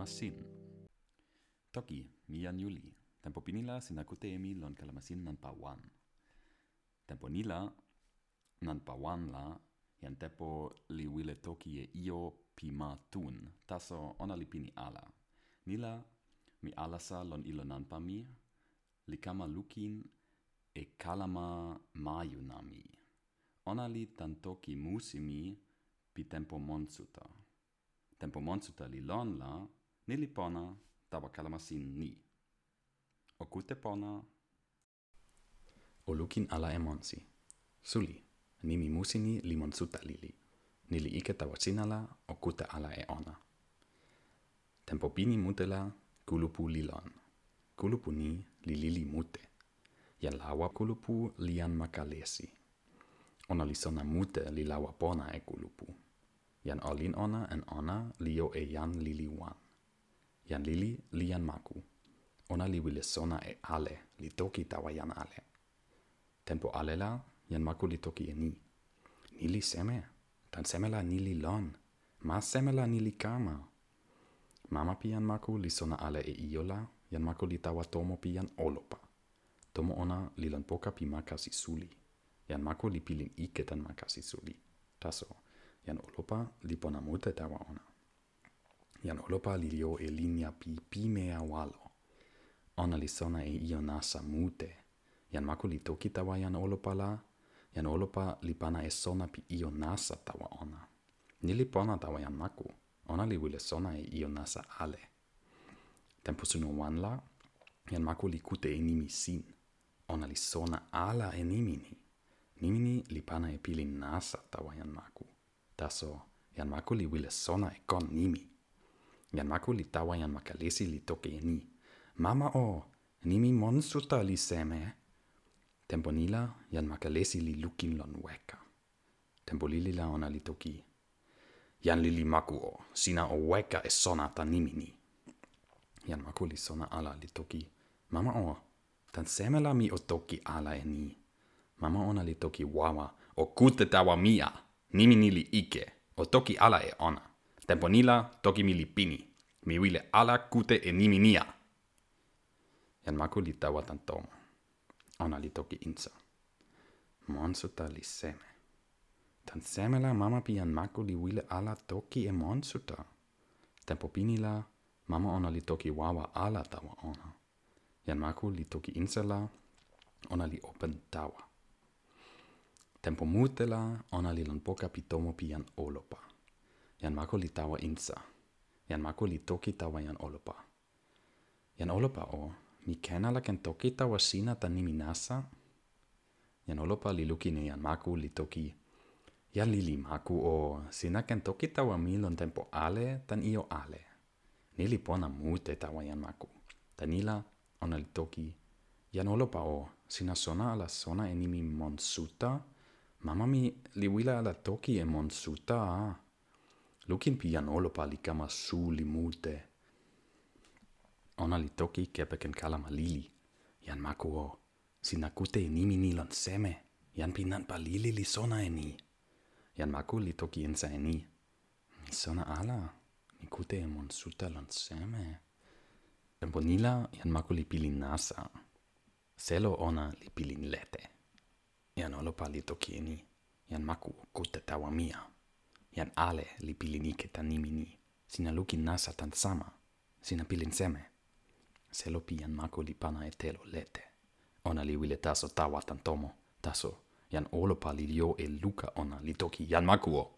kalamasin. Toki, mian Juli. Tempo pinila emi lon kalamasin nan pawan. Tempo nila nan pawan la ian tepo li wile toki e io pima tun. Taso ona li pini ala. Nila mi alasa lon ilo nan pami. Li kama lukin e kalama mayunami. Ona li tan toki musimi pi tempo monsuta. Tempo monsuta li lon la nili pona tawa kalamasin ni. O kute pona... O lukin ala e monsi. Suli, nimi musini li monsuta lili. Nili ike tawa sinala o kute ala e ona. Tempo pini mutela kulupu lilon. Kulupu ni li lili mute. Jan lawa kulupu lian makalesi. Ona li sona mute li lawa pona e kulupu. Jan olin ona en ona li o e jan lili wan jan lili li jan maku. Ona li wile sona e ale, li toki tawa jan ale. Tempo ale la, jan maku li toki e ni. Ni li seme, tan seme la ni li lon, ma seme la ni li kama. Mama pi jan maku li sona ale e iola, jan maku li tawa tomo pi jan olopa. Tomo ona li lan poka pi makasi suli. Jan maku li pilin ike tan makasi suli. Taso, jan olopa li pona mute tawa ona ian olopalilio e linea pi pimea walo. Ona li sona e io nasa mute. Jan maku li toki tawa jan olopa la, jan olopa li pana e sona pi io nasa tawa ona. Ni li pona tawa jan maku. Ona li wile sona e io nasa ale. Tempo suno wan la, jan maku li kute e nimi sin. Ona li sona ala e nimini. Nimini li pana e pilin nasa tawa jan maku. Taso, jan maku li wile sona e kon nimi jan maku li tawa jan makalesi li toke e ni. Mama o, nimi monsuta li seme. Tempo nila, jan makalesi li lukin lon weka. Tempo lili la ona li toki. Jan lili maku o, sina o weka e sona ta nimi ni. Jan maku li sona ala li toki. Mama o, tan seme la mi o toki ala e ni. Mama ona li toki wawa, o kute tawa mia, nimi ni li ike, o toki ala e ona temponila toki mi li pini. Mi wile ala kute e nimi nia. Jan maku li tawa tan tomo. Ona li toki insa. Monsuta li seme. Tan seme la mama pi jan maku li wile ala toki e monsuta. Tempo pini la, mama ona li toki wawa ala tawa ona. Jan maku li toki insa la, ona li open tawa. Tempo mute la, ona li lon poka pi tomo pi jan olopa. Jan Marko li tawa insa. Jan Marko li toki tawa jan olopa. Jan olopa o, mi kena la ken toki tawa sina ta nimi nasa? Jan olopa li luki ne jan Marko li toki. Jan li li o, sina ken toki tawa mi lon tempo ale tan io ale. Ni li pona mute tawa jan Marko. Tanila, ona li toki. Jan olopa o, sina sona ala sona e nimi monsuta? Mama mi li wila ala toki e monsuta a. Ah. Lukin olopa suli mute. Ona li toki kepeken kalama lili. Yan o, Sina kute nimi nilon seme. Yan pinan pa lili li sona eni. Yan maku li toki insa eni. Mi sona ala. Mi kute emon suta lon seme. Tempo nila yan maku li pilin nasa. Selo ona li pilin lete. Yan olopa li toki eni. Yan maku kute tawa mia jan ale li pilinike tanimini. Sina lukin nasa tan sama. Sina pilin seme. Selo pi jan mako li pana e telo lete. Ona li wile taso tawa tan tomo. Taso, jan olopa li lio e luka ona li toki ian makuo.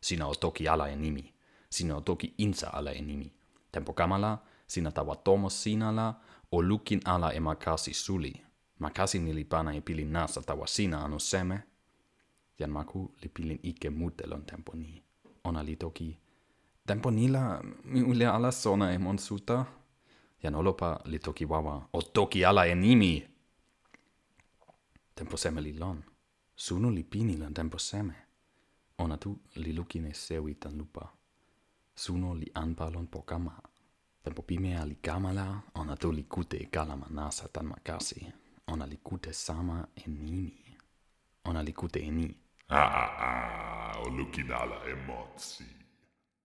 Sina o toki ala e nimi. Sina o toki insa ala e nimi. Tempo kamala, sina tawa tomo sina la, o lukin ala e makasi suli. Makasi ni li pana e pilin nasa tawa sina anu seme jan maku li pilin ike mute lon tempo ni. Ona li toki. Tempo ni la mi ule ala sona e monsuta. Jan olopa li toki wawa. O toki ala e nimi. Tempo seme li lon. Sunu li pini lon tempo seme. Ona tu li lukin e sewi tan lupa. Suno li anpalon po kama. Tempo pimea li kamala, ona tu li kute e kalama nasa tan makasi. Ona li kute sama e nimi. Ona li kute e ni. Ah, ah, ah, o look in all the emotions.